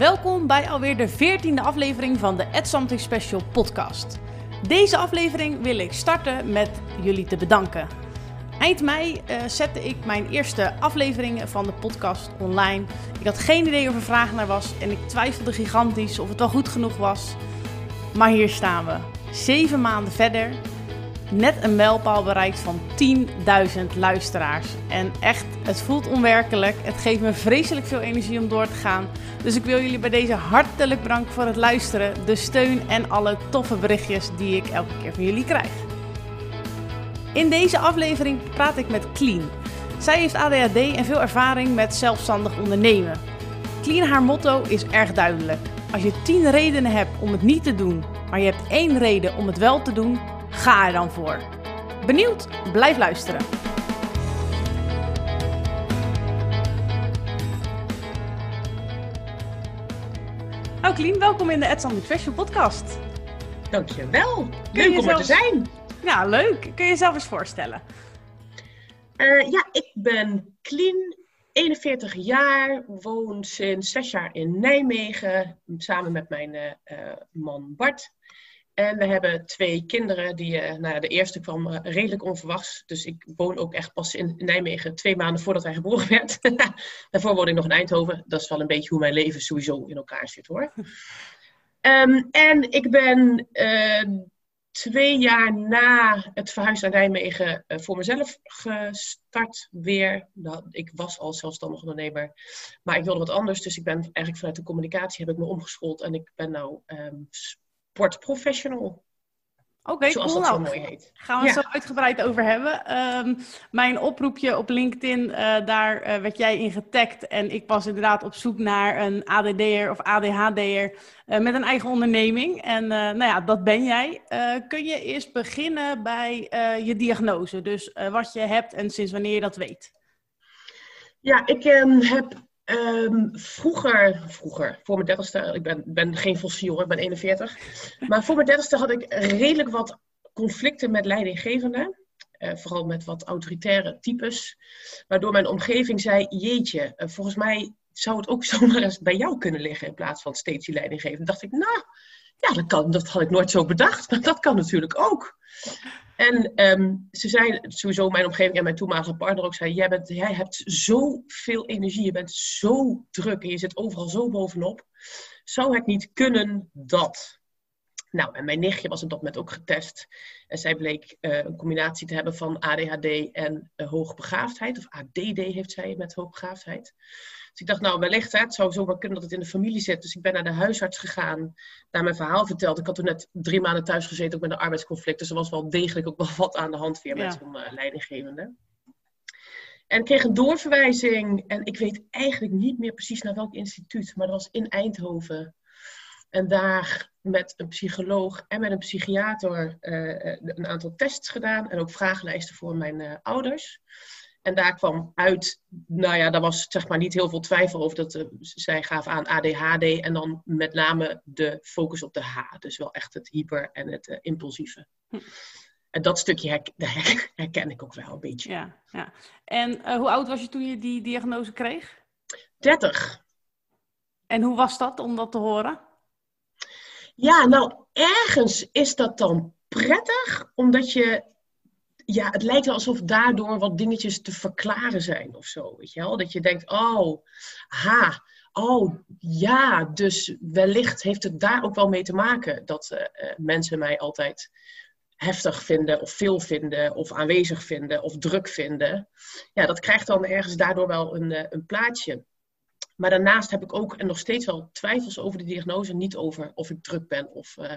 Welkom bij alweer de 14e aflevering van de Ed Something Special podcast. Deze aflevering wil ik starten met jullie te bedanken. Eind mei uh, zette ik mijn eerste afleveringen van de podcast online. Ik had geen idee of er vraag naar was en ik twijfelde gigantisch of het wel goed genoeg was. Maar hier staan we, zeven maanden verder net een mijlpaal bereikt van 10.000 luisteraars. En echt, het voelt onwerkelijk. Het geeft me vreselijk veel energie om door te gaan. Dus ik wil jullie bij deze hartelijk bedanken voor het luisteren, de steun en alle toffe berichtjes die ik elke keer van jullie krijg. In deze aflevering praat ik met Clean. Zij heeft ADHD en veel ervaring met zelfstandig ondernemen. Clean, haar motto is erg duidelijk. Als je 10 redenen hebt om het niet te doen, maar je hebt één reden om het wel te doen, Ga er dan voor. Benieuwd? Blijf luisteren. Nou, welkom in de Sandwich Fashion podcast. Dankjewel. Leuk om er te zijn. Ja, leuk. Kun je jezelf eens voorstellen? Uh, ja, ik ben Clean, 41 jaar, woon sinds zes jaar in Nijmegen, samen met mijn uh, man Bart. En we hebben twee kinderen. Die, uh, nou, de eerste kwam uh, redelijk onverwachts. Dus ik woon ook echt pas in Nijmegen twee maanden voordat hij geboren werd. Daarvoor woonde ik nog in Eindhoven. Dat is wel een beetje hoe mijn leven sowieso in elkaar zit hoor. Um, en ik ben uh, twee jaar na het verhuizen naar Nijmegen voor mezelf gestart weer. Nou, ik was al zelfstandig ondernemer, maar ik wilde wat anders. Dus ik ben eigenlijk vanuit de communicatie heb ik me omgeschoold. En ik ben nou um, sportprofessional. Oké, okay, cool. Dat nou, mooi heet. Gaan we het zo uitgebreid over hebben. Um, mijn oproepje op LinkedIn, uh, daar uh, werd jij in getagd. En ik was inderdaad op zoek naar een ADD'er of ADHD'er uh, met een eigen onderneming. En nou ja, dat ben jij. kun je eerst beginnen bij je diagnose? Dus wat je hebt en sinds wanneer je dat weet? Ja, ik um, heb Um, vroeger, vroeger, voor mijn dertigste, ik ben, ben geen fossiel hoor, ik ben 41. Maar voor mijn dertigste had ik redelijk wat conflicten met leidinggevenden. Uh, vooral met wat autoritaire types. Waardoor mijn omgeving zei, jeetje, uh, volgens mij zou het ook zomaar eens bij jou kunnen liggen in plaats van steeds die leidinggevende. dacht ik, nou, ja, dat, kan, dat had ik nooit zo bedacht, maar dat kan natuurlijk ook. En um, ze zei sowieso, mijn omgeving en mijn toenmalige partner ook zei: jij, bent, jij hebt zoveel energie, je bent zo druk en je zit overal zo bovenop. Zou het niet kunnen dat? Nou, en mijn nichtje was op dat moment ook getest. En zij bleek uh, een combinatie te hebben van ADHD en uh, hoogbegaafdheid. Of ADD heeft zij met hoogbegaafdheid. Dus ik dacht, nou wellicht, hè, het zou zomaar kunnen dat het in de familie zit. Dus ik ben naar de huisarts gegaan, daar mijn verhaal verteld. Ik had toen net drie maanden thuis gezeten, ook met een arbeidsconflict. Dus er was wel degelijk ook wel wat aan de hand weer met zo'n uh, leidinggevende. En ik kreeg een doorverwijzing. En ik weet eigenlijk niet meer precies naar welk instituut. Maar dat was in Eindhoven. En daar met een psycholoog en met een psychiater uh, een aantal tests gedaan. En ook vragenlijsten voor mijn uh, ouders. En daar kwam uit, nou ja, daar was zeg maar niet heel veel twijfel over. Dat, uh, zij gaf aan ADHD en dan met name de focus op de H. Dus wel echt het hyper en het impulsieve. Hm. En dat stukje her herken ik ook wel een beetje. Ja, ja. En hoe oud was je toen je die diagnose kreeg? 30. En hoe was dat om dat te horen? Ja, nou, ergens is dat dan prettig, omdat je ja, het lijkt wel alsof daardoor wat dingetjes te verklaren zijn of zo. Weet je wel? Dat je denkt, oh, ha, oh, ja, dus wellicht heeft het daar ook wel mee te maken dat uh, mensen mij altijd heftig vinden of veel vinden of aanwezig vinden of druk vinden. Ja, dat krijgt dan ergens daardoor wel een, uh, een plaatje. Maar daarnaast heb ik ook en nog steeds wel twijfels over de diagnose. Niet over of ik druk ben of uh,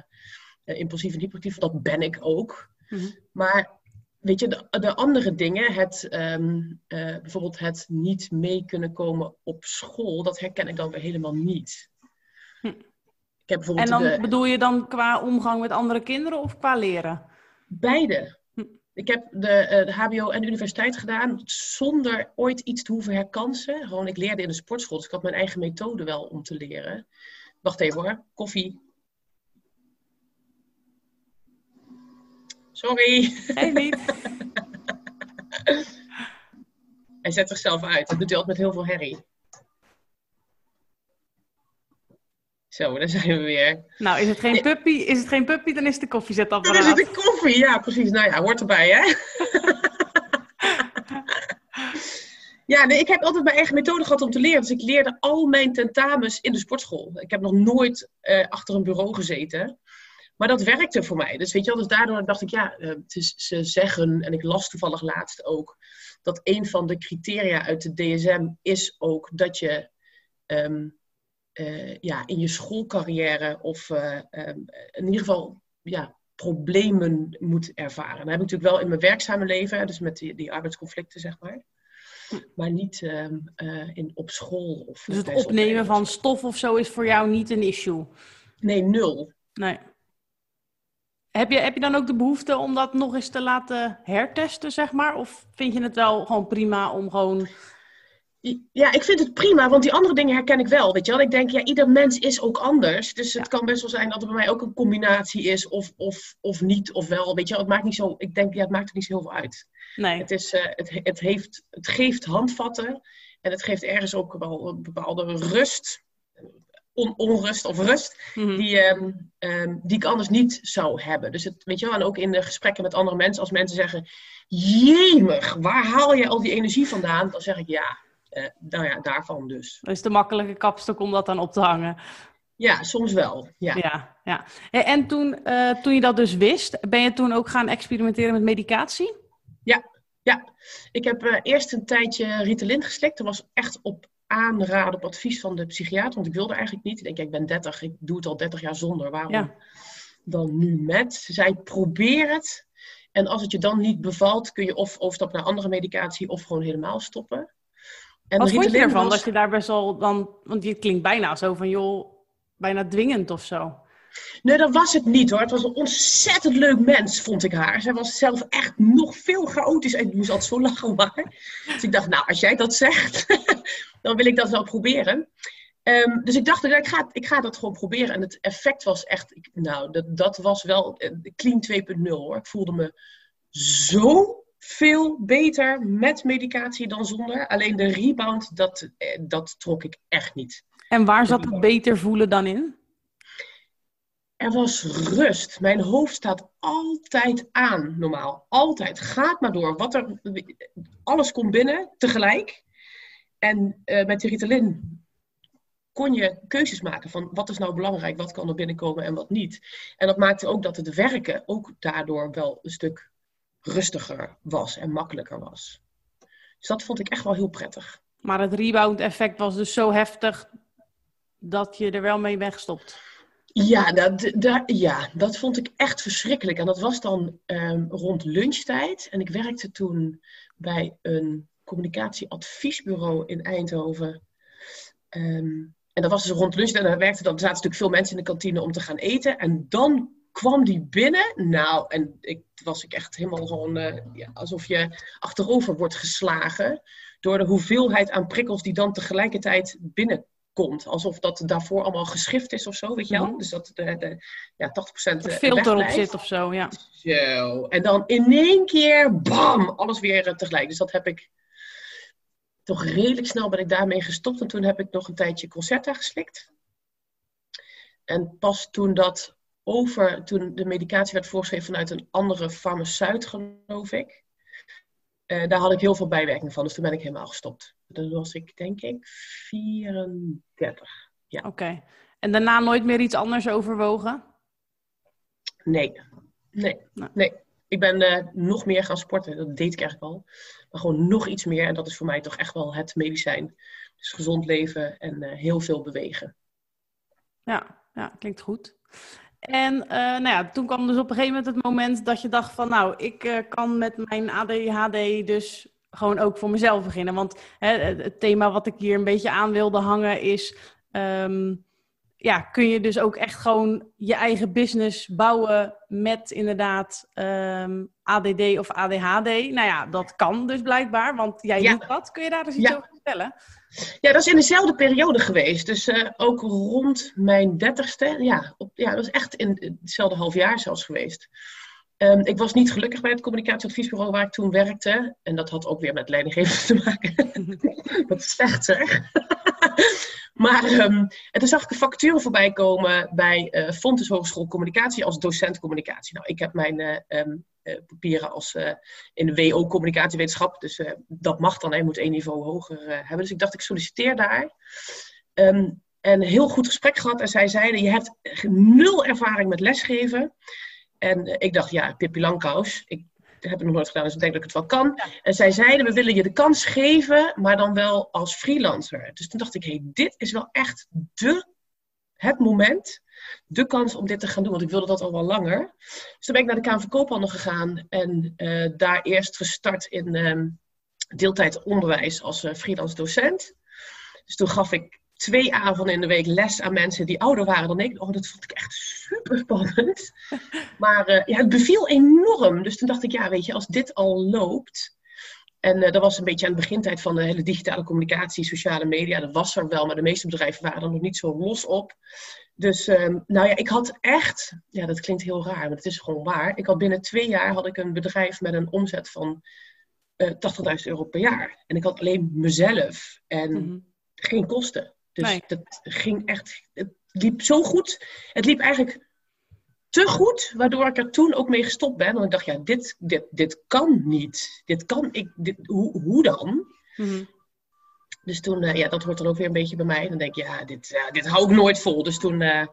impulsief en hyperactief. Dat ben ik ook. Mm -hmm. Maar weet je, de, de, andere dingen, het, um, uh, bijvoorbeeld het niet mee kunnen komen op school, dat herken ik dan weer helemaal niet. Hm. Ik heb bijvoorbeeld en dan de, bedoel je dan qua omgang met andere kinderen of qua leren? Beide. Ik heb de, de HBO en de universiteit gedaan zonder ooit iets te hoeven herkansen. Gewoon, ik leerde in de sportschool, dus ik had mijn eigen methode wel om te leren. Wacht even hoor, koffie. Sorry. Geef niet. hij zet zichzelf uit. Dat doet hij altijd met heel veel herrie. Zo, daar zijn we weer. Nou, is het geen puppy, is het geen puppy dan is het de koffiezetapparaat. Dan is het de koffie, ja precies. Nou ja, hoort erbij hè. ja, nee, ik heb altijd mijn eigen methode gehad om te leren. Dus ik leerde al mijn tentamens in de sportschool. Ik heb nog nooit uh, achter een bureau gezeten. Maar dat werkte voor mij. Dus weet je wel, dus daardoor dacht ik, ja, uh, is, ze zeggen, en ik las toevallig laatst ook, dat een van de criteria uit de DSM is ook dat je um, uh, ja, in je schoolcarrière of uh, um, in ieder geval ja, problemen moet ervaren. Dat heb ik natuurlijk wel in mijn werkzame leven, dus met die, die arbeidsconflicten, zeg maar. Maar niet um, uh, in, op school. Of dus het opnemen van stof of zo is voor jou niet een issue? Nee, nul. Nee. Heb je, heb je dan ook de behoefte om dat nog eens te laten hertesten, zeg maar? Of vind je het wel gewoon prima om gewoon ja, ik vind het prima, want die andere dingen herken ik wel. Weet je wel? Ik denk, ja, ieder mens is ook anders. Dus het kan best wel zijn dat er bij mij ook een combinatie is, of, of, of niet, of wel. Weet je wel? Het maakt niet zo, ik denk, ja, het maakt er niet zo heel veel uit. Nee. Het, is, uh, het, het, heeft, het geeft handvatten en het geeft ergens ook wel een bepaalde rust, on, onrust of rust, Mhm. die, um, um, die ik anders niet zou hebben. Dus het, weet je wel, en ook in de gesprekken met andere mensen, als mensen zeggen, jemig, waar haal je al die energie vandaan? Dan zeg ik, ja, uh, nou ja, daarvan dus. Dat is de makkelijke kapstok om dat dan op te hangen. Ja, soms wel. Ja. ja, ja. En toen, uh, toen je dat dus wist, ben je toen ook gaan experimenteren met medicatie? Ja, ja. ik heb uh, eerst een tijdje Ritalin geslikt. Dat was echt op aanraden, op advies van de psychiater. Want ik wilde eigenlijk niet. Ik denk, ik ben 30, ik doe het al 30 jaar zonder. Waarom ja. dan nu met? Ze zei, probeer het. En als het je dan niet bevalt, kun je of overstappen naar andere medicatie of gewoon helemaal stoppen. En Wat vond je ervan was... dat je daar best wel dan... Want het klinkt bijna zo van, joh, bijna dwingend of zo. Nee, dat was het niet hoor. Het was een ontzettend leuk mens, vond ik haar. Zij was zelf echt nog veel chaotisch. Ik moest altijd zo lachen maar. Dus ik dacht, nou, als jij dat zegt, dan wil ik dat wel proberen. Um, dus ik dacht, ik ga, ik ga dat gewoon proberen. En het effect was echt, ik, nou, dat, dat was wel uh, clean 2.0 hoor. Ik voelde me zo veel beter met medicatie dan zonder. Alleen de rebound, dat, dat trok ik echt niet. En waar zat het beter voelen dan in? Er was rust. Mijn hoofd staat altijd aan, normaal. Altijd. Gaat maar door. Wat er, alles komt binnen, tegelijk. En uh, met de Ritalin kon je keuzes maken van wat is nou belangrijk, wat kan er binnenkomen en wat niet. En dat maakte ook dat het werken ook daardoor wel een stuk rustiger was en makkelijker was. Dus dat vond ik echt wel heel prettig. Maar het rebound effect was dus zo heftig dat je er wel mee wegstopt. Ja dat, dat, ja, dat vond ik echt verschrikkelijk. En dat was dan um, rond lunchtijd. En ik werkte toen bij een communicatieadviesbureau in Eindhoven. Um, en dat was dus rond lunchtijd. En daar werkte dan, er zaten natuurlijk veel mensen in de kantine om te gaan eten. En dan kwam die binnen. Nou, en ik was ik echt helemaal gewoon uh, ja, alsof je achterover wordt geslagen door de hoeveelheid aan prikkels die dan tegelijkertijd binnenkomt. Alsof dat daarvoor allemaal geschrift is of zo, weet je wel? Mm-hmm. Dus dat de, de ja, 80% een filter op zit of zo, ja. Zo. En dan in één keer, bam, alles weer uh, tegelijk. Dus dat heb ik toch redelijk snel ben ik daarmee gestopt. En toen heb ik nog een tijdje Concerta geslikt. En pas toen dat over, toen de medicatie werd voorgeschreven vanuit een andere farmaceut, geloof ik. Uh, daar had ik heel veel bijwerkingen van, dus toen ben ik helemaal gestopt. Toen was ik, denk ik, 34. Ja. Oké. Okay. En daarna nooit meer iets anders overwogen? Nee. Nee. Nou. Nee. Ik ben uh, nog meer gaan sporten. Dat deed ik eigenlijk al. Maar gewoon nog iets meer. En dat is voor mij toch echt wel het medicijn. Dus gezond leven en uh, heel veel bewegen. Ja, ja klinkt goed. En uh, nou ja, toen kwam dus op een gegeven moment het moment dat je dacht van... nou, ik uh, kan met mijn ADHD dus gewoon ook voor mezelf beginnen. Want hè, het thema wat ik hier een beetje aan wilde hangen is... Um, ja, kun je dus ook echt gewoon je eigen business bouwen met inderdaad um, ADD of ADHD. Nou ja, dat kan dus blijkbaar, want jij Ja. doet dat. Kun je daar eens iets Ja. over vertellen? Ja, dat is in dezelfde periode geweest. Dus eh, ook rond mijn dertigste. Ja, op, ja, dat is echt in hetzelfde half jaar zelfs geweest. Ehm, ik was niet gelukkig bij het communicatieadviesbureau waar ik toen werkte. En dat had ook weer met leidinggeven te maken. Wat slecht zeg. maar um, en toen zag ik een vacature voorbij komen bij uh, Fontes Hogeschool Communicatie als docent communicatie. Nou, ik heb mijn uh, um, uh, papieren als in de WO communicatiewetenschap, dus dat mag dan, hij moet één niveau hoger hebben. Dus ik dacht, ik solliciteer daar. Um, en heel goed gesprek gehad en zij zeiden, je hebt nul ervaring met lesgeven. En ik dacht, ja, Pippi Langkous, ik heb ik nog nooit gedaan, dus ik denk dat ik het wel kan. En zij zeiden, we willen je de kans geven, maar dan wel als freelancer. Dus toen dacht ik, hey, dit is wel echt de, het moment, de kans om dit te gaan doen. Want ik wilde dat al wel langer. Dus toen ben ik naar de Kamer van Koophandel gegaan en uh, daar eerst gestart in uh, deeltijd onderwijs als uh, freelance docent. Dus toen gaf ik twee avonden in de week les aan mensen die ouder waren dan ik. Oh, dat vond ik echt super spannend. Maar uh, ja, het beviel enorm. Dus toen dacht ik, ja, weet je, als dit al loopt. En uh, dat was een beetje aan het begintijd van de hele digitale communicatie, sociale media. Dat was er wel, maar de meeste bedrijven waren er nog niet zo los op. Dus uh, nou ja, ik had echt, ja, dat klinkt heel raar, maar het is gewoon waar. Ik had binnen twee jaar had ik een bedrijf met een omzet van uh, 80.000 euro per jaar. En ik had alleen mezelf en mm -hmm. geen kosten. Dus nee. dat ging echt, het liep zo goed. Het liep eigenlijk te goed, waardoor ik er toen ook mee gestopt ben. Want ik dacht, ja, dit, dit, dit kan niet. Dit kan ik, dit, hoe, hoe dan? Mm-hmm. Dus toen, uh, ja, dat hoort dan ook weer een beetje bij mij. Dan denk ik, ja, dit, dit hou ik nooit vol. Dus toen uh,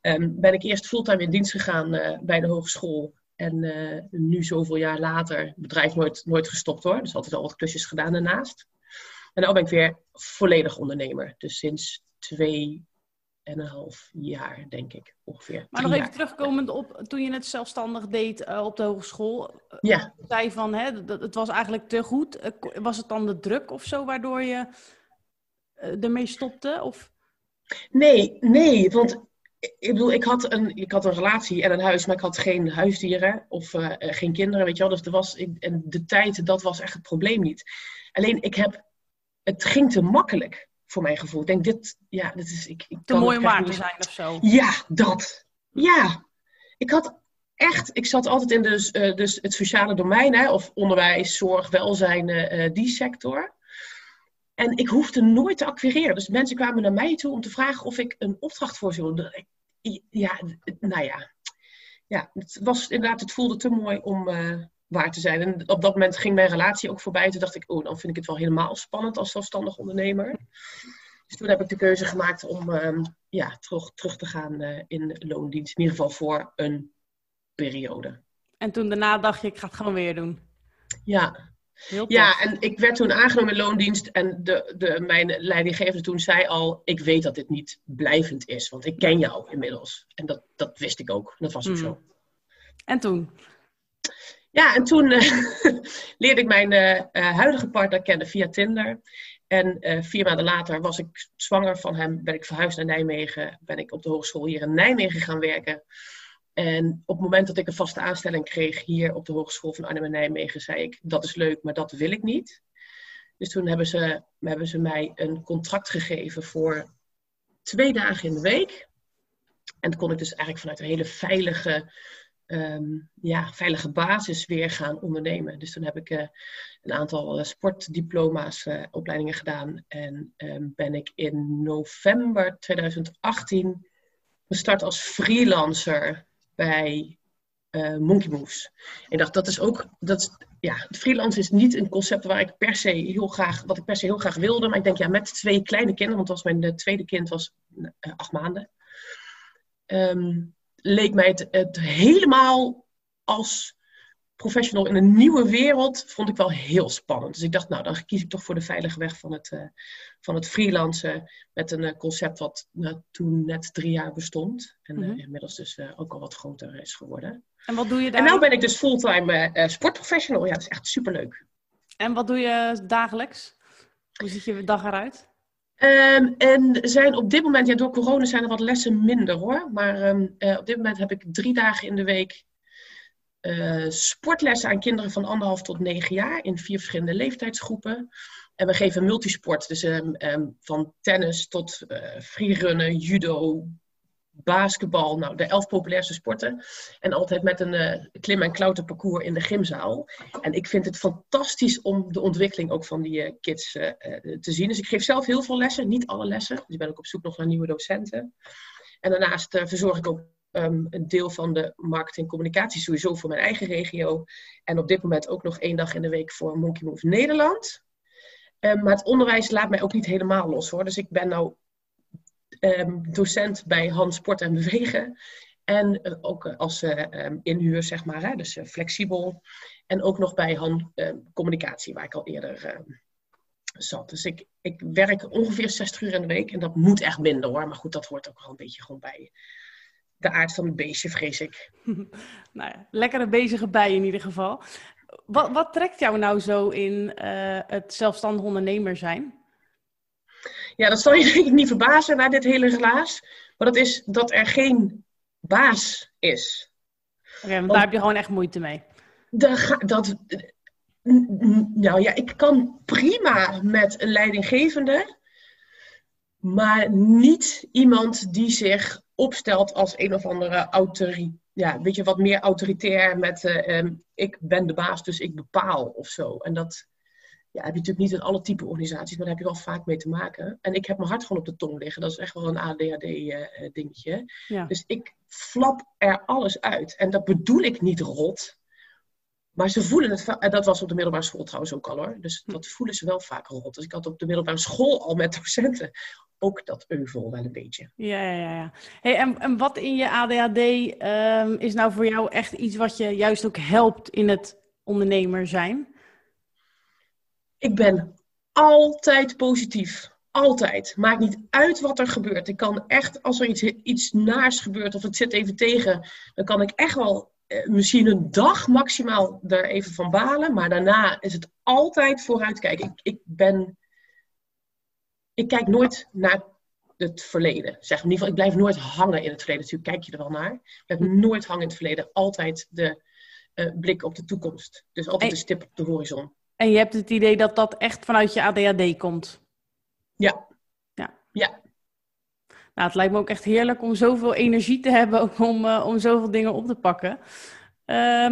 um, ben ik eerst fulltime in dienst gegaan bij de hogeschool. En nu, zoveel jaar later, bedrijf nooit, nooit gestopt hoor. Dus altijd al wat klusjes gedaan daarnaast. En nu ben ik weer volledig ondernemer. Dus sinds twee en een half jaar, denk ik, ongeveer. Maar nog even terugkomend op toen je het zelfstandig deed uh, op de hogeschool. Ja. zei van, hè, dat, het was eigenlijk te goed. Uh, was het dan de druk of zo waardoor je uh, ermee stopte? Of? Nee, nee, want ik bedoel, ik had, een, ik had een relatie en een huis, maar ik had geen huisdieren of geen kinderen, weet je wel. Dus er was, en de tijd, dat was echt het probleem niet. Alleen, ik heb het ging te makkelijk voor mijn gevoel. Ik denk, dit, ja, dit is... Ik, ik te mooi om waar te zijn of zo. Ja, dat. Ja. Ik had echt... Ik zat altijd in dus, uh, dus het sociale domein, hè, of onderwijs, zorg, welzijn, uh, die sector. En ik hoefde nooit te acquireren. Dus mensen kwamen naar mij toe om te vragen of ik een opdracht voor ze wilde. Ja, nou ja. Ja, het was inderdaad, het voelde te mooi om, uh, waar te zijn. En op dat moment ging mijn relatie ook voorbij. Toen dacht ik, oh, dan vind ik het wel helemaal spannend als zelfstandig ondernemer. Dus toen heb ik de keuze gemaakt om um, ja, terug, terug te gaan uh, in loondienst. In ieder geval voor een periode. En toen daarna dacht je, ik ga het gewoon weer doen. Ja. Ja, en ik werd toen aangenomen in loondienst. En de, de, mijn leidinggevende toen zei al, ik weet dat dit niet blijvend is. Want ik ken jou inmiddels. En dat, dat wist ik ook. Dat was ook mm. zo. En toen? Ja, en toen uh, leerde ik mijn uh, uh, huidige partner kennen via Tinder. En vier maanden later was ik zwanger van hem, ben ik verhuisd naar Nijmegen. Ben ik op de hogeschool hier in Nijmegen gaan werken. En op het moment dat ik een vaste aanstelling kreeg hier op de Hogeschool van Arnhem en Nijmegen, zei ik: Dat is leuk, maar dat wil ik niet. Dus toen hebben ze, hebben ze mij een contract gegeven voor twee dagen in de week. En kon ik dus eigenlijk vanuit een hele veilige um, ja, veilige basis weer gaan ondernemen. Dus toen heb ik uh, een aantal uh, sportdiploma's, uh, opleidingen gedaan. En um, ben ik in november 2018 gestart als freelancer bij Monkey Moves. Ik dacht, dat is ook, dat, ja, freelance is niet een concept waar ik per se heel graag, wat ik per se heel graag wilde. Maar ik denk, ja, met twee kleine kinderen, want was mijn tweede kind was acht maanden. Um, leek mij het, het, helemaal als professional in een nieuwe wereld, vond ik wel heel spannend. Dus ik dacht, nou, dan kies ik toch voor de veilige weg van het, uh, van het freelancen. Met een uh, concept wat nou, toen net drie jaar bestond. En mm -hmm. uh, inmiddels dus ook al wat groter is geworden. En wat doe je daar? En nu ben ik dus fulltime sportprofessional. Ja, dat is echt superleuk. En wat doe je dagelijks? Hoe ziet je dag eruit? Um, en zijn op dit moment, ja, door corona zijn er wat lessen minder hoor. Maar um, uh, op dit moment heb ik drie dagen in de week uh, sportlessen aan kinderen van anderhalf tot negen jaar in vier verschillende leeftijdsgroepen. En we geven multisport, dus um, van tennis tot uh, freerunnen, judo, basketbal, nou, de elf populairste sporten. En altijd met een uh, klim- en klauterparcours in de gymzaal. En ik vind het fantastisch om de ontwikkeling ook van die uh, kids uh, te zien. Dus ik geef zelf heel veel lessen, niet alle lessen. Dus ik ben ook op zoek nog naar nieuwe docenten. En daarnaast verzorg ik ook um, een deel van de marketing en communicatie sowieso voor mijn eigen regio. En op dit moment ook nog één dag in de week voor Monkey Move Nederland. Um, maar het onderwijs laat mij ook niet helemaal los hoor. Dus ik ben nou um, docent bij Hans Sport en Bewegen. En uh, ook als uh, um, inhuur, zeg maar, hè, dus flexibel. En ook nog bij Han Communicatie, waar ik al eerder zat. Dus ik, ik werk ongeveer 60 uur in de week. En dat moet echt minder hoor. Maar goed, dat hoort ook wel een beetje gewoon bij de aard van het beestje, vrees ik. nou ja, lekkere bezige bij in ieder geval. Wat, wat trekt jou nou zo in het zelfstandig ondernemer zijn? Ja, dat zal je denk ik niet verbazen na dit hele relaas. Maar dat is dat er geen baas is. Oké, okay, want daar heb je gewoon echt moeite mee. Dat, dat, nou ja, ik kan prima met een leidinggevende. Maar niet iemand die zich opstelt als een of andere autoriteit. Ja, weet je, wat meer autoritair met uh, um, ik ben de baas, dus ik bepaal of zo. En dat, ja, heb je natuurlijk niet in alle type organisaties, maar daar heb je wel vaak mee te maken. En ik heb mijn hart gewoon op de tong liggen. Dat is echt wel een ADHD-dingetje. Uh, ja. Dus ik flap er alles uit. En dat bedoel ik niet rot. Maar ze voelen het, en dat was op de middelbare school trouwens ook al hoor. Dus dat voelen ze wel vaak rot. Dus ik had op de middelbare school al met docenten ook dat euvel wel een beetje. Ja, ja, ja. Hey, en, en wat in je ADHD um, is nou voor jou echt iets wat je juist ook helpt in het ondernemer zijn? Ik ben altijd positief. Altijd. Maakt niet uit wat er gebeurt. Ik kan echt, als er iets, iets naars gebeurt of het zit even tegen, dan kan ik echt wel eh, misschien een dag maximaal er even van balen. Maar daarna is het altijd vooruitkijken. Ik, ik ben. Ik kijk nooit naar het verleden. Zeg, in ieder geval, ik blijf nooit hangen in het verleden. Natuurlijk kijk je er wel naar. Ik blijf nooit hangen in het verleden. Altijd de uh, blik op de toekomst. Dus altijd de stip op de horizon. En je hebt het idee dat dat echt vanuit je ADHD komt? Ja. Ja. ja. Nou, het lijkt me ook echt heerlijk om zoveel energie te hebben om, uh, om zoveel dingen op te pakken. Um,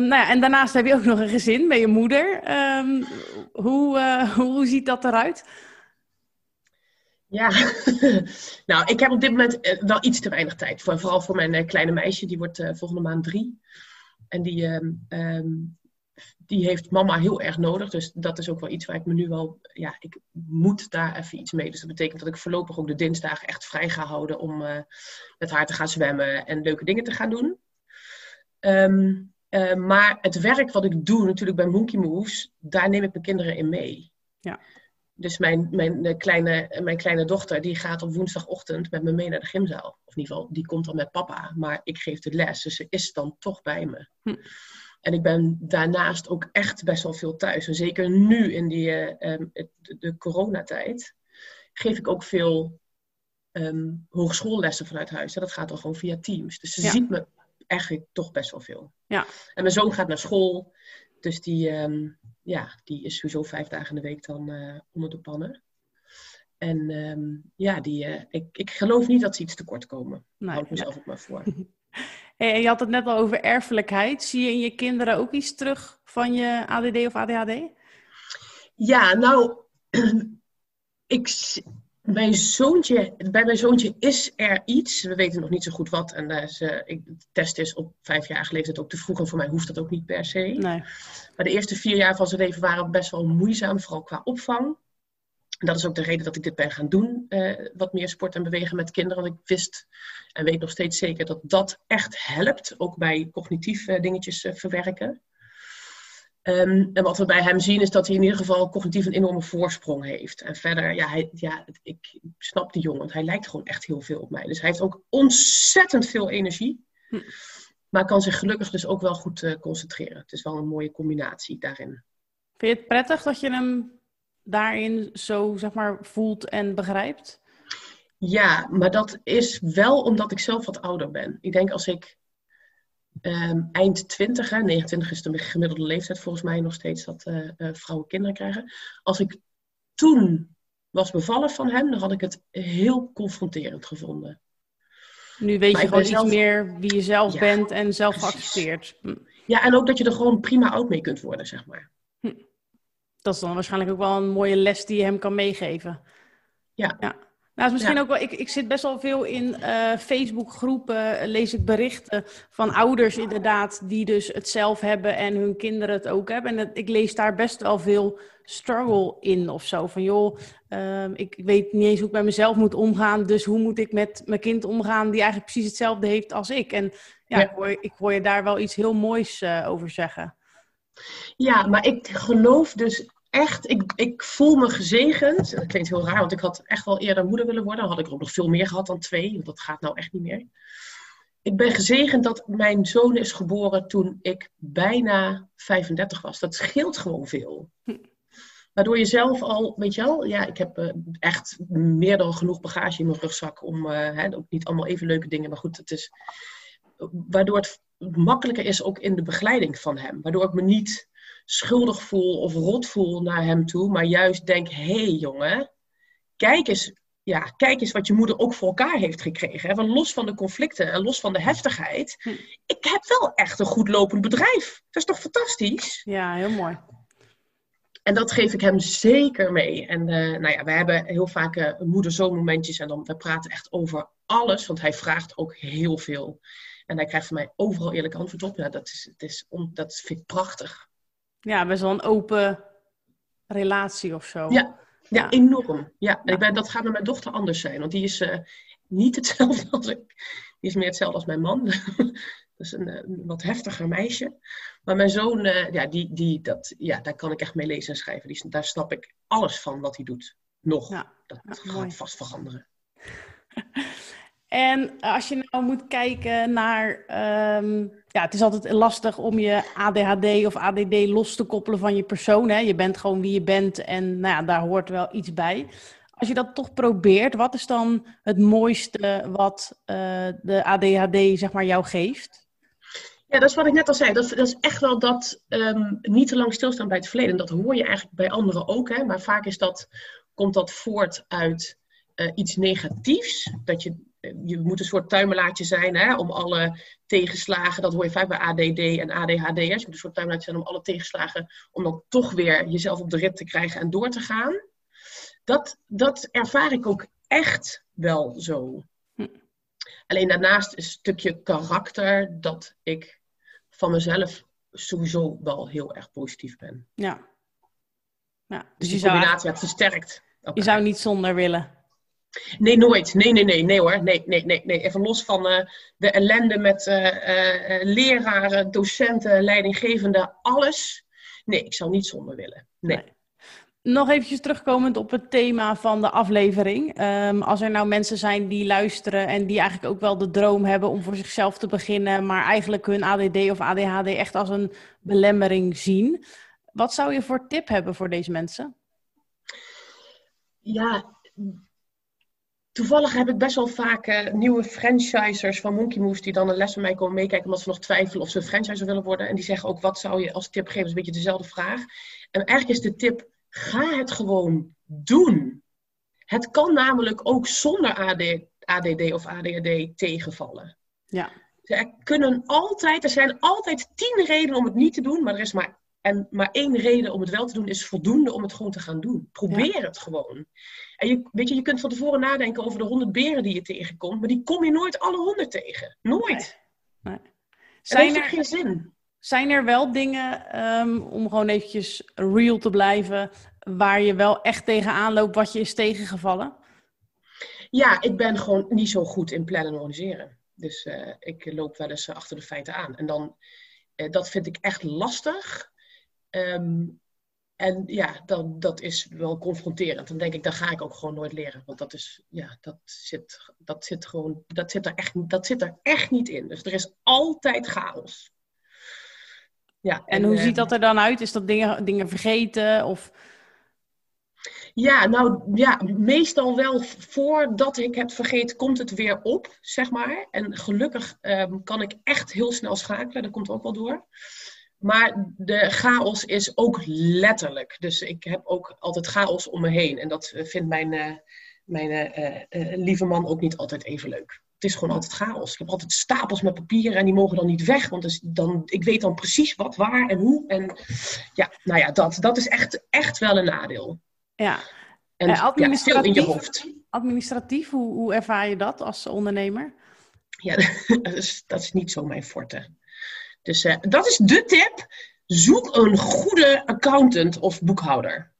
nou ja, en daarnaast heb je ook nog een gezin, ben je moeder. Um, hoe, uh, hoe ziet dat eruit? Ja, nou, ik heb op dit moment uh, wel iets te weinig tijd. Voor, vooral voor mijn kleine meisje, die wordt volgende maand drie. En die, um, die heeft mama heel erg nodig. Dus dat is ook wel iets waar ik me nu wel, ja, ik moet daar even iets mee. Dus dat betekent dat ik voorlopig ook de dinsdagen echt vrij ga houden om uh, met haar te gaan zwemmen en leuke dingen te gaan doen. Um, uh, maar het werk wat ik doe natuurlijk bij Monkey Moves, daar neem ik mijn kinderen in mee. Ja. Dus mijn, mijn, kleine, mijn kleine dochter die gaat op woensdagochtend met me mee naar de gymzaal. Of in ieder geval, die komt dan met papa. Maar ik geef de les, dus ze is dan toch bij me. Hm. En ik ben daarnaast ook echt best wel veel thuis. En zeker nu in die, um, de, coronatijd geef ik ook veel um, hogeschoollessen vanuit huis. En dat gaat dan gewoon via Teams. Dus ze ja. ziet me eigenlijk toch best wel veel. Ja. En mijn zoon gaat naar school. Dus die, um, ja, die is sowieso vijf dagen in de week dan uh, onder de pannen. En um, ja, die, uh, ik, ik geloof niet dat ze iets tekort komen. Nee, Hou ik mezelf nee. ook maar voor. Hey, je had het net al over erfelijkheid. Zie je in je kinderen ook iets terug van je ADD of ADHD? Ja, nou, ik, mijn zoontje, bij mijn zoontje is er iets. We weten nog niet zo goed wat. En uh, ze, ik, de test is op vijf jaar leeftijd ook te vroeg. En voor mij hoeft dat ook niet per se. Nee. Maar de eerste vier jaar van zijn leven waren best wel moeizaam, vooral qua opvang. En dat is ook de reden dat ik dit ben gaan doen. Uh, wat meer sport en bewegen met kinderen. Want ik wist en weet nog steeds zeker dat dat echt helpt. Ook bij cognitief uh, dingetjes uh, verwerken. Um, en wat we bij hem zien is dat hij in ieder geval cognitief een enorme voorsprong heeft. En verder, ja, hij, ja ik snap die jongen, want hij lijkt gewoon echt heel veel op mij. Dus hij heeft ook ontzettend veel energie. Hm. Maar kan zich gelukkig dus ook wel goed concentreren. Het is wel een mooie combinatie daarin. Vind je het prettig dat je hem daarin zo zeg maar voelt en begrijpt? Ja, maar dat is wel omdat ik zelf wat ouder ben. Ik denk als ik um, eind 20, hè, 29 is de gemiddelde leeftijd volgens mij nog steeds dat uh, uh, vrouwen kinderen krijgen. Als ik toen was bevallen van hem, dan had ik het heel confronterend gevonden. Nu weet je gewoon iets meer wie je zelf bent en zelf geaccepteerd. Hm. Ja, en ook dat je er gewoon prima oud mee kunt worden, zeg maar. Dat is dan waarschijnlijk ook wel een mooie les die je hem kan meegeven. Ja. ja. Nou, is misschien ook wel, ik, ik zit best wel veel in uh, Facebook-groepen, lees ik berichten van ouders inderdaad, die dus het zelf hebben en hun kinderen het ook hebben. En ik lees daar best wel veel struggle in of zo. Van joh, uh, ik weet niet eens hoe ik met mezelf moet omgaan, dus hoe moet ik met mijn kind omgaan die eigenlijk precies hetzelfde heeft als ik? En ja, Ik, hoor, ik hoor je daar wel iets heel moois uh, over zeggen. Ja, maar ik geloof dus echt, ik, ik voel me gezegend. Dat klinkt heel raar, want ik had echt wel eerder moeder willen worden. Dan had ik er ook nog veel meer gehad dan twee. Want dat gaat nou echt niet meer. Ik ben gezegend dat mijn zoon is geboren toen ik bijna 35 was. Dat scheelt gewoon veel. Waardoor je zelf al, weet je wel, ja, ik heb uh, echt meer dan genoeg bagage in mijn rugzak om, uh, hè, ook niet allemaal even leuke dingen, maar goed, het is, waardoor het makkelijker is ook in de begeleiding van hem. Waardoor ik me niet schuldig voel of rot voel naar hem toe, maar juist denk: hé hey, jongen, kijk eens, ja, kijk eens wat je moeder ook voor elkaar heeft gekregen. Hè? Want los van de conflicten en los van de heftigheid, hm. ik heb wel echt een goed lopend bedrijf. Dat is toch fantastisch? Ja, heel mooi. En dat geef ik hem zeker mee. En uh, nou ja, we hebben heel vaak uh, moeder-zoon momentjes en dan we praten echt over alles, want hij vraagt ook heel veel. En hij krijgt van mij overal eerlijk antwoord op. Ja, dat, is, het is dat vind ik prachtig. Ja, best wel een open relatie of zo. Ja, ja, enorm. Ja, Ik ben, dat gaat met mijn dochter anders zijn. Want die is uh, niet hetzelfde als ik. Die is meer hetzelfde als mijn man. dat is een, eh, een, wat heftiger meisje. Maar mijn zoon, uh, ja, die, die, dat, ja, daar kan ik echt mee lezen en schrijven. Die, daar snap ik alles van wat hij doet. Nog. Ja, dat gaat vast veranderen. En als je nou moet kijken naar. Um, ja, het is altijd lastig om je ADHD of ADD los te koppelen van je persoon. Hè? Je bent gewoon wie je bent en nou ja, daar hoort wel iets bij. Als je dat toch probeert, wat is dan het mooiste wat uh, de ADHD zeg maar, jou geeft? Ja, dat is wat ik net al zei. Dat, dat is echt wel dat um, niet te lang stilstaan bij het verleden. Dat hoor je eigenlijk bij anderen ook. Hè? Maar vaak is dat, komt dat voort uit uh, iets negatiefs. Dat je je moet een soort tuimelaartje zijn hè, om alle tegenslagen, dat hoor je vaak bij ADD en ADHD. Je moet een soort tuimelaartje zijn om alle tegenslagen, om dan toch weer jezelf op de rit te krijgen en door te gaan. Dat, dat ervaar ik ook echt wel zo. Hm. Alleen daarnaast een stukje karakter dat ik van mezelf sowieso wel heel erg positief ben. Ja. ja dus, dus die combinatie, versterkt. Je zou niet zonder willen. Nee, nooit. Nee, nee, nee, nee hoor. Nee, nee, nee, nee. Even los van uh, de ellende met uh, uh, leraren, docenten, leidinggevenden, alles. Nee, ik zou niet zonder willen. Nee. nee. Nog eventjes terugkomend op het thema van de aflevering. Um, als er nou mensen zijn die luisteren en die eigenlijk ook wel de droom hebben om voor zichzelf te beginnen, maar eigenlijk hun ADD of ADHD echt als een belemmering zien. Wat zou je voor tip hebben voor deze mensen? Ja, Toevallig heb ik best wel vaak uh, nieuwe franchisers van Monkey Moves die dan een les van mij komen meekijken omdat ze nog twijfelen of ze franchiser willen worden. En die zeggen ook, wat zou je als tip geven? Dat is een beetje dezelfde vraag. En eigenlijk is de tip, ga het gewoon doen. Het kan namelijk ook zonder AD, ADD of ADHD tegenvallen. Ja. Er kunnen altijd, er zijn altijd tien redenen om het niet te doen, maar er is maar en maar één reden om het wel te doen is voldoende om het gewoon te gaan doen. Probeer het gewoon. En je, weet je, je kunt van tevoren nadenken over de honderd beren die je tegenkomt, maar die kom je nooit alle honderd tegen. Nooit. Nee. nee. Zijn er geen zin. Zijn er wel dingen, um, om gewoon eventjes real te blijven, waar je wel echt tegenaan loopt wat je is tegengevallen? Ja, ik ben gewoon niet zo goed in plannen en organiseren. Dus uh, ik loop wel eens achter de feiten aan. En dan, uh, dat vind ik echt lastig. Um, en ja, dat, dat is wel confronterend. Dan denk ik, dat ga ik ook gewoon nooit leren. Want dat is, ja, dat zit, dat zit gewoon, dat zit er echt, dat zit er echt niet in. Dus er is altijd chaos. Ja, en, en hoe ziet dat ehm, er dan uit? Is dat dingen, dingen vergeten of... Ja, nou ja, meestal wel voordat ik het vergeet, komt het weer op, zeg maar. En gelukkig um, kan ik echt heel snel schakelen, dat komt ook wel door. Maar de chaos is ook letterlijk. Dus ik heb ook altijd chaos om me heen. En dat vindt mijn, uh, mijn uh, lieve man ook niet altijd even leuk. het is gewoon altijd chaos. Ik heb altijd stapels met papieren en die mogen dan niet weg. Want dus dan, ik weet dan precies wat, waar en hoe. En ja, nou ja, dat, dat is echt, echt wel een nadeel. Ja. En Eh, ja, veel in je administratief? hoofd. Administratief, hoe, hoe ervaar je dat als ondernemer? Ja, dat is, dat is niet zo mijn forte. Dus eh, dat is de tip. Zoek een goede accountant of boekhouder.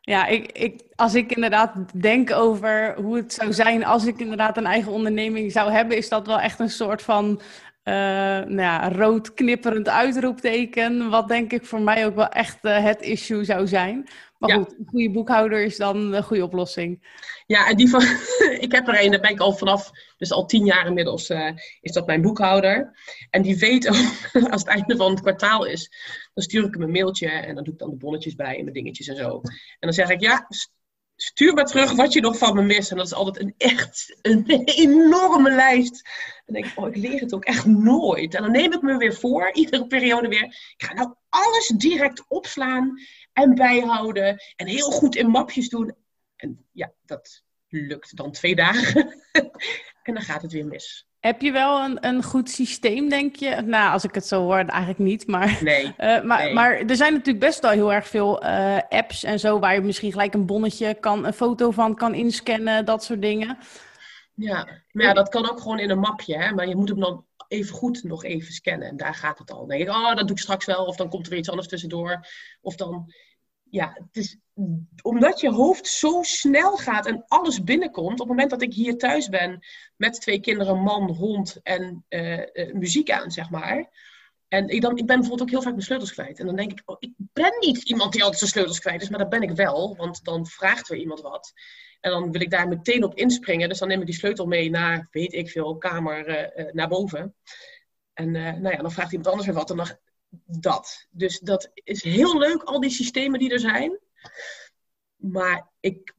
Ja, ik, ik, als ik inderdaad denk over hoe het zou zijn als ik inderdaad een eigen onderneming zou hebben, is dat wel echt een soort van eh, nou ja, rood knipperend uitroepteken. Wat denk ik voor mij ook wel echt eh, het issue zou zijn. Maar Ja. goed, een goede boekhouder is dan een goede oplossing. Ja, en die van, ik heb er een, daar ben ik al vanaf, dus al tien jaar inmiddels, eh, is dat mijn boekhouder. En die weet ook, als het einde van het kwartaal is, dan stuur ik hem een mailtje en dan doe ik dan de bonnetjes bij en mijn dingetjes en zo. En dan zeg ik, ja, st- stuur maar terug wat je nog van me mist. En dat is altijd een echt een enorme lijst. En dan denk ik, oh, ik leer het ook echt nooit. En dan neem ik me weer voor, iedere periode weer, ik ga nou alles direct opslaan en bijhouden en heel goed in mapjes doen. En ja, dat lukt dan twee dagen. en dan gaat het weer mis. Heb je wel een, een goed systeem, denk je? Nou, als ik het zo hoor, eigenlijk niet. Maar, Nee. eh, maar, Nee. maar er zijn natuurlijk best wel heel erg veel eh, apps en zo, waar je misschien gelijk een bonnetje kan, een foto van kan inscannen, dat soort dingen. Ja, maar ja, dat kan ook gewoon in een mapje. Hè? Maar je moet hem dan even goed nog even scannen. En daar gaat het al. Denk ik, oh, dat doe ik straks wel. Of dan komt er iets anders tussendoor. Of dan, ja, het is omdat je hoofd zo snel gaat en alles binnenkomt. Op het moment dat ik hier thuis ben met twee kinderen, man, hond en eh, eh, muziek aan, zeg maar. En ik, dan, ik ben bijvoorbeeld ook heel vaak mijn sleutels kwijt. En dan denk ik, oh, ik ben niet iemand die altijd zijn sleutels kwijt is, maar dat ben ik wel. Want dan vraagt weer iemand wat. En dan wil ik daar meteen op inspringen. Dus dan neem ik die sleutel mee naar, weet ik veel, kamer eh, eh, naar boven. En eh, nou ja, dan vraagt iemand anders weer wat. En dan dat. Dus dat is heel leuk, al die systemen die er zijn. Maar ik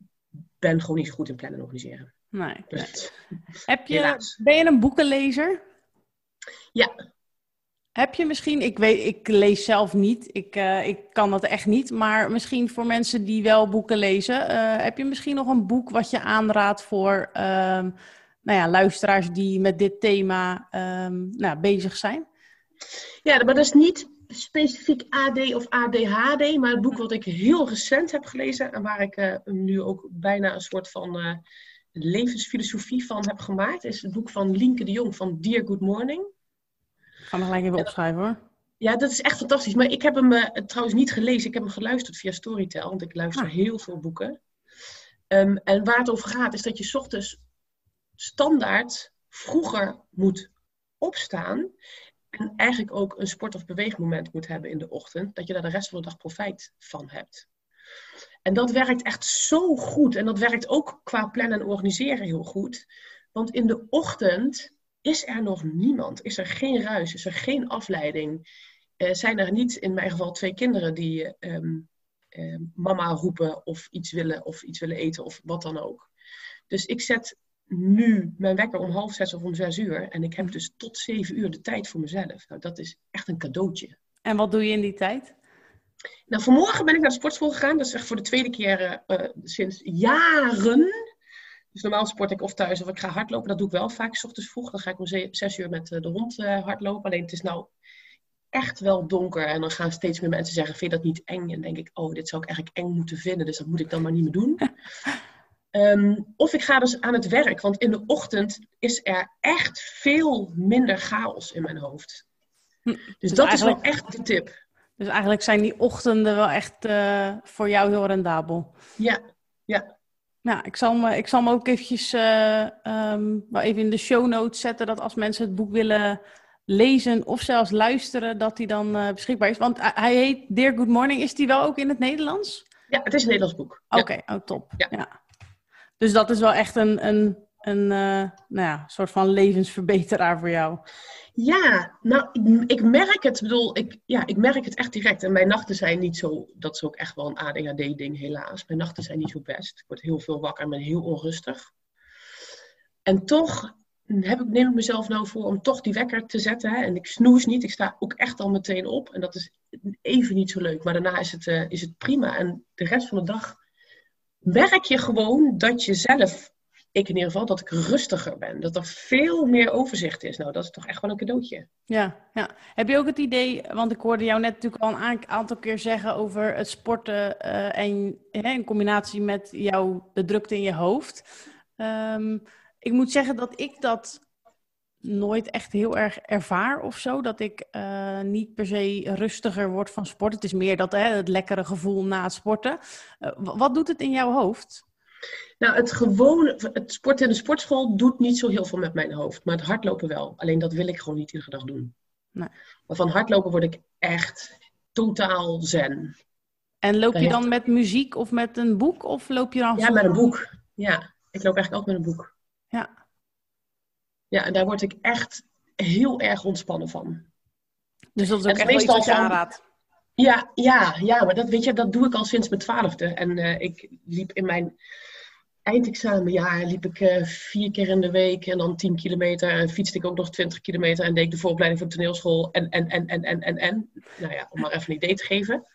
ben gewoon niet zo goed in plannen en organiseren. Nee. Dus, Heb je, Helaas. ben je een boekenlezer? ja, Heb je misschien, ik weet, ik lees zelf niet, ik, eh, ik kan dat echt niet, maar misschien voor mensen die wel boeken lezen, eh, heb je misschien nog een boek wat je aanraadt voor ehm, nou ja, luisteraars die met dit thema ehm, nou, bezig zijn? Ja, maar dat is niet specifiek AD of ADHD, maar het boek wat ik heel recent heb gelezen en waar ik eh, nu ook bijna een soort van levensfilosofie van heb gemaakt, is het boek van Lienke de Jong van Dear Good Morning. Ik ga hem gelijk even opschrijven hoor. Ja, dat is echt fantastisch. Maar ik heb hem eh, trouwens niet gelezen. Ik heb hem geluisterd via Storytel, want ik luister Ah. heel veel boeken. Ehm, en waar het over gaat, is dat je 's ochtends standaard vroeger moet opstaan. En eigenlijk ook een sport- of beweegmoment moet hebben in de ochtend. Dat je daar de rest van de dag profijt van hebt. En dat werkt echt zo goed. En dat werkt ook qua plannen en organiseren heel goed. Want in de ochtend is er nog niemand. Is er geen ruis, is er geen afleiding. Eh, zijn er niet, in mijn geval, twee kinderen die ehm, ehm, mama roepen of iets willen of iets willen eten of wat dan ook. Dus ik zet nu mijn wekker om half zes of om zes uur. En ik heb dus tot zeven uur de tijd voor mezelf. Nou, dat is echt een cadeautje. En wat doe je in die tijd? Nou, vanmorgen ben ik naar de sportschool gegaan. Dat is echt voor de tweede keer eh, sinds jaren. Dus normaal sport ik of thuis of ik ga hardlopen. Dat doe ik wel vaak, s ochtends vroeg. Dan ga ik om ze- zes uur met eh, de hond eh, hardlopen. Alleen het is nou echt wel donker. En dan gaan steeds meer mensen zeggen, vind je dat niet eng? En dan denk ik, oh, dit zou ik eigenlijk eng moeten vinden. Dus dat moet ik dan maar niet meer doen. Ehm, of ik ga dus aan het werk. Want in de ochtend is er echt veel minder chaos in mijn hoofd. Hm, Dus, dus dat is wel echt de tip. Dus eigenlijk zijn die ochtenden wel echt eh, voor jou heel rendabel. Ja, ja. Nou, ik zal me, ik zal me ook eventjes wel even in de show notes zetten dat als mensen het boek willen lezen of zelfs luisteren, dat die dan eh, beschikbaar is. Want hij- heet Dear Good Morning. Is die wel ook in het Nederlands? Ja, het is een Nederlands boek. Ja. Oké, oh, top. Ja. Ja. Dus dat is wel echt een, een, een eh, nou ja, soort van levensverbeteraar voor jou. Ja, nou, ik, merk het, bedoel, ik, ja, ik merk het echt direct. En mijn nachten zijn niet zo, dat is ook echt wel een ADHD-ding helaas. Mijn nachten zijn niet zo best. Ik word heel veel wakker en ben heel onrustig. En toch heb ik, neem ik mezelf nou voor om toch die wekker te zetten. Hè? En ik snoes niet, ik sta ook echt al meteen op. En dat is even niet zo leuk, maar daarna is het, eh, is het prima. En de rest van de dag merk je gewoon dat je zelf ik in ieder geval, dat ik rustiger ben. Dat er veel meer overzicht is. Nou, dat is toch echt wel een cadeautje. Ja, ja. Heb je ook het idee, want ik hoorde jou net natuurlijk al een aantal keer zeggen over het sporten uh, en in combinatie met jouw, de drukte in je hoofd. Um, ik moet zeggen dat ik dat nooit echt heel erg ervaar of zo. Dat ik uh, niet per se rustiger word van sport. Het is meer dat, hè, het lekkere gevoel na het sporten. Uh, wat doet het in jouw hoofd? Nou, het gewone, het sporten in de sportschool doet niet zo heel veel met mijn hoofd. Maar het hardlopen wel. Alleen dat wil ik gewoon niet iedere dag doen. Nee. Maar van hardlopen word ik echt totaal zen. En loop je dan met muziek of met een boek? Of loop je dan Ja, met een boek. Ja, ik loop eigenlijk altijd met een boek. Ja. Ja, en daar word ik echt heel erg ontspannen van. Dus dat is ook echt meestal iets aanraadt. Ja, ja, ja, maar dat, weet je, dat doe ik al sinds mijn twaalfde. En uh, ik liep in mijn eindexamenjaar liep ik uh, vier keer in de week en dan tien kilometer. En fietste ik ook nog twintig kilometer en deed ik de vooropleiding voor de toneelschool. En, en, en, en, en, en, en. Nou ja, om maar even een idee te geven.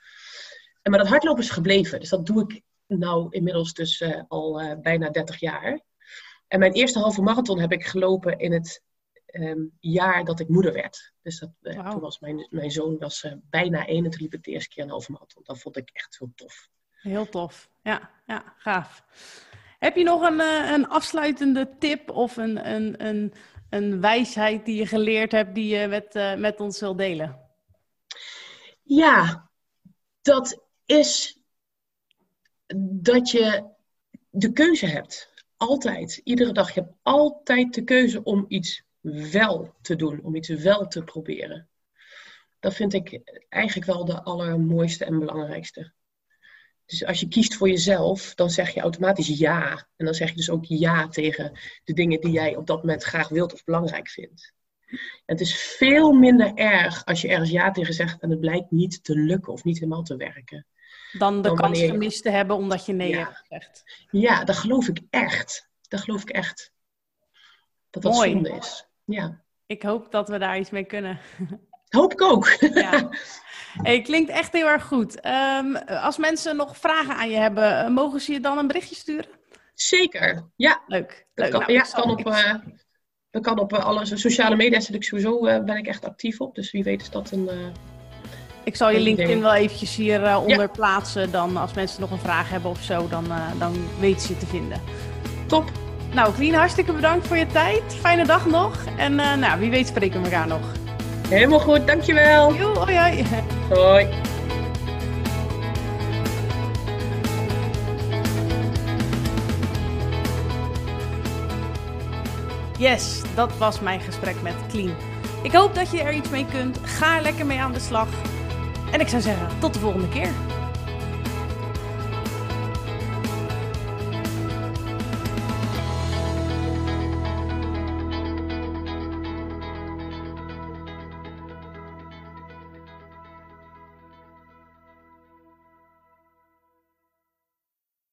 En, maar dat hardlopen is gebleven. Dus dat doe ik nou inmiddels dus uh, al bijna 30 jaar. En mijn eerste halve marathon heb ik gelopen in het um, jaar dat ik moeder werd. Dus dat, uh, toen was mijn, mijn zoon was uh, bijna één en toen liep ik de eerste keer een halve marathon. Dat vond ik echt heel tof. Heel tof, ja, ja gaaf. Heb je nog een, uh, een afsluitende tip of een, een, een, een wijsheid die je geleerd hebt die je met, met ons wil delen? Ja, dat is dat je de keuze hebt. Altijd, iedere dag. Je hebt altijd de keuze om iets wel te doen, om iets wel te proberen. Dat vind ik eigenlijk wel de allermooiste en belangrijkste. Dus als je kiest voor jezelf, dan zeg je automatisch ja. En dan zeg je dus ook ja tegen de dingen die jij op dat moment graag wilt of belangrijk vindt. En het is veel minder erg als je ergens ja tegen zegt en het blijkt niet te lukken of niet helemaal te werken. Dan de dan kans gemist te hebben omdat je nee ja. hebt gezegd. Ja, dat geloof ik echt. Dat geloof ik echt. Dat dat Mooi. zonde is. Ja. Ik hoop dat we daar iets mee kunnen. Hoop ik ook. Ja. Hey, klinkt echt heel erg goed. Um, als mensen nog vragen aan je hebben, eh, mogen ze je dan een berichtje sturen? Zeker, ja. Leuk. Dat Leuk. kan, nou, ja, kan op, uh, dat kan op uh, alle sociale media zit ik sowieso, ben ik echt actief op. Dus wie weet is dat een... ik zal je LinkedIn wel eventjes hieronder ja. plaatsen. Dan als mensen nog een vraag hebben of zo, dan, dan weten ze je te vinden. Top. Nou, Clean, hartstikke bedankt voor je tijd. Fijne dag nog. En uh, nou, wie weet spreken we elkaar nog. Helemaal goed, dankjewel. Jo, hoi, hoi. Hoi. Yes, dat was mijn gesprek met Clean. Ik hoop dat je er iets mee kunt. Ga er lekker mee aan de slag. En ik zou zeggen, tot de volgende keer.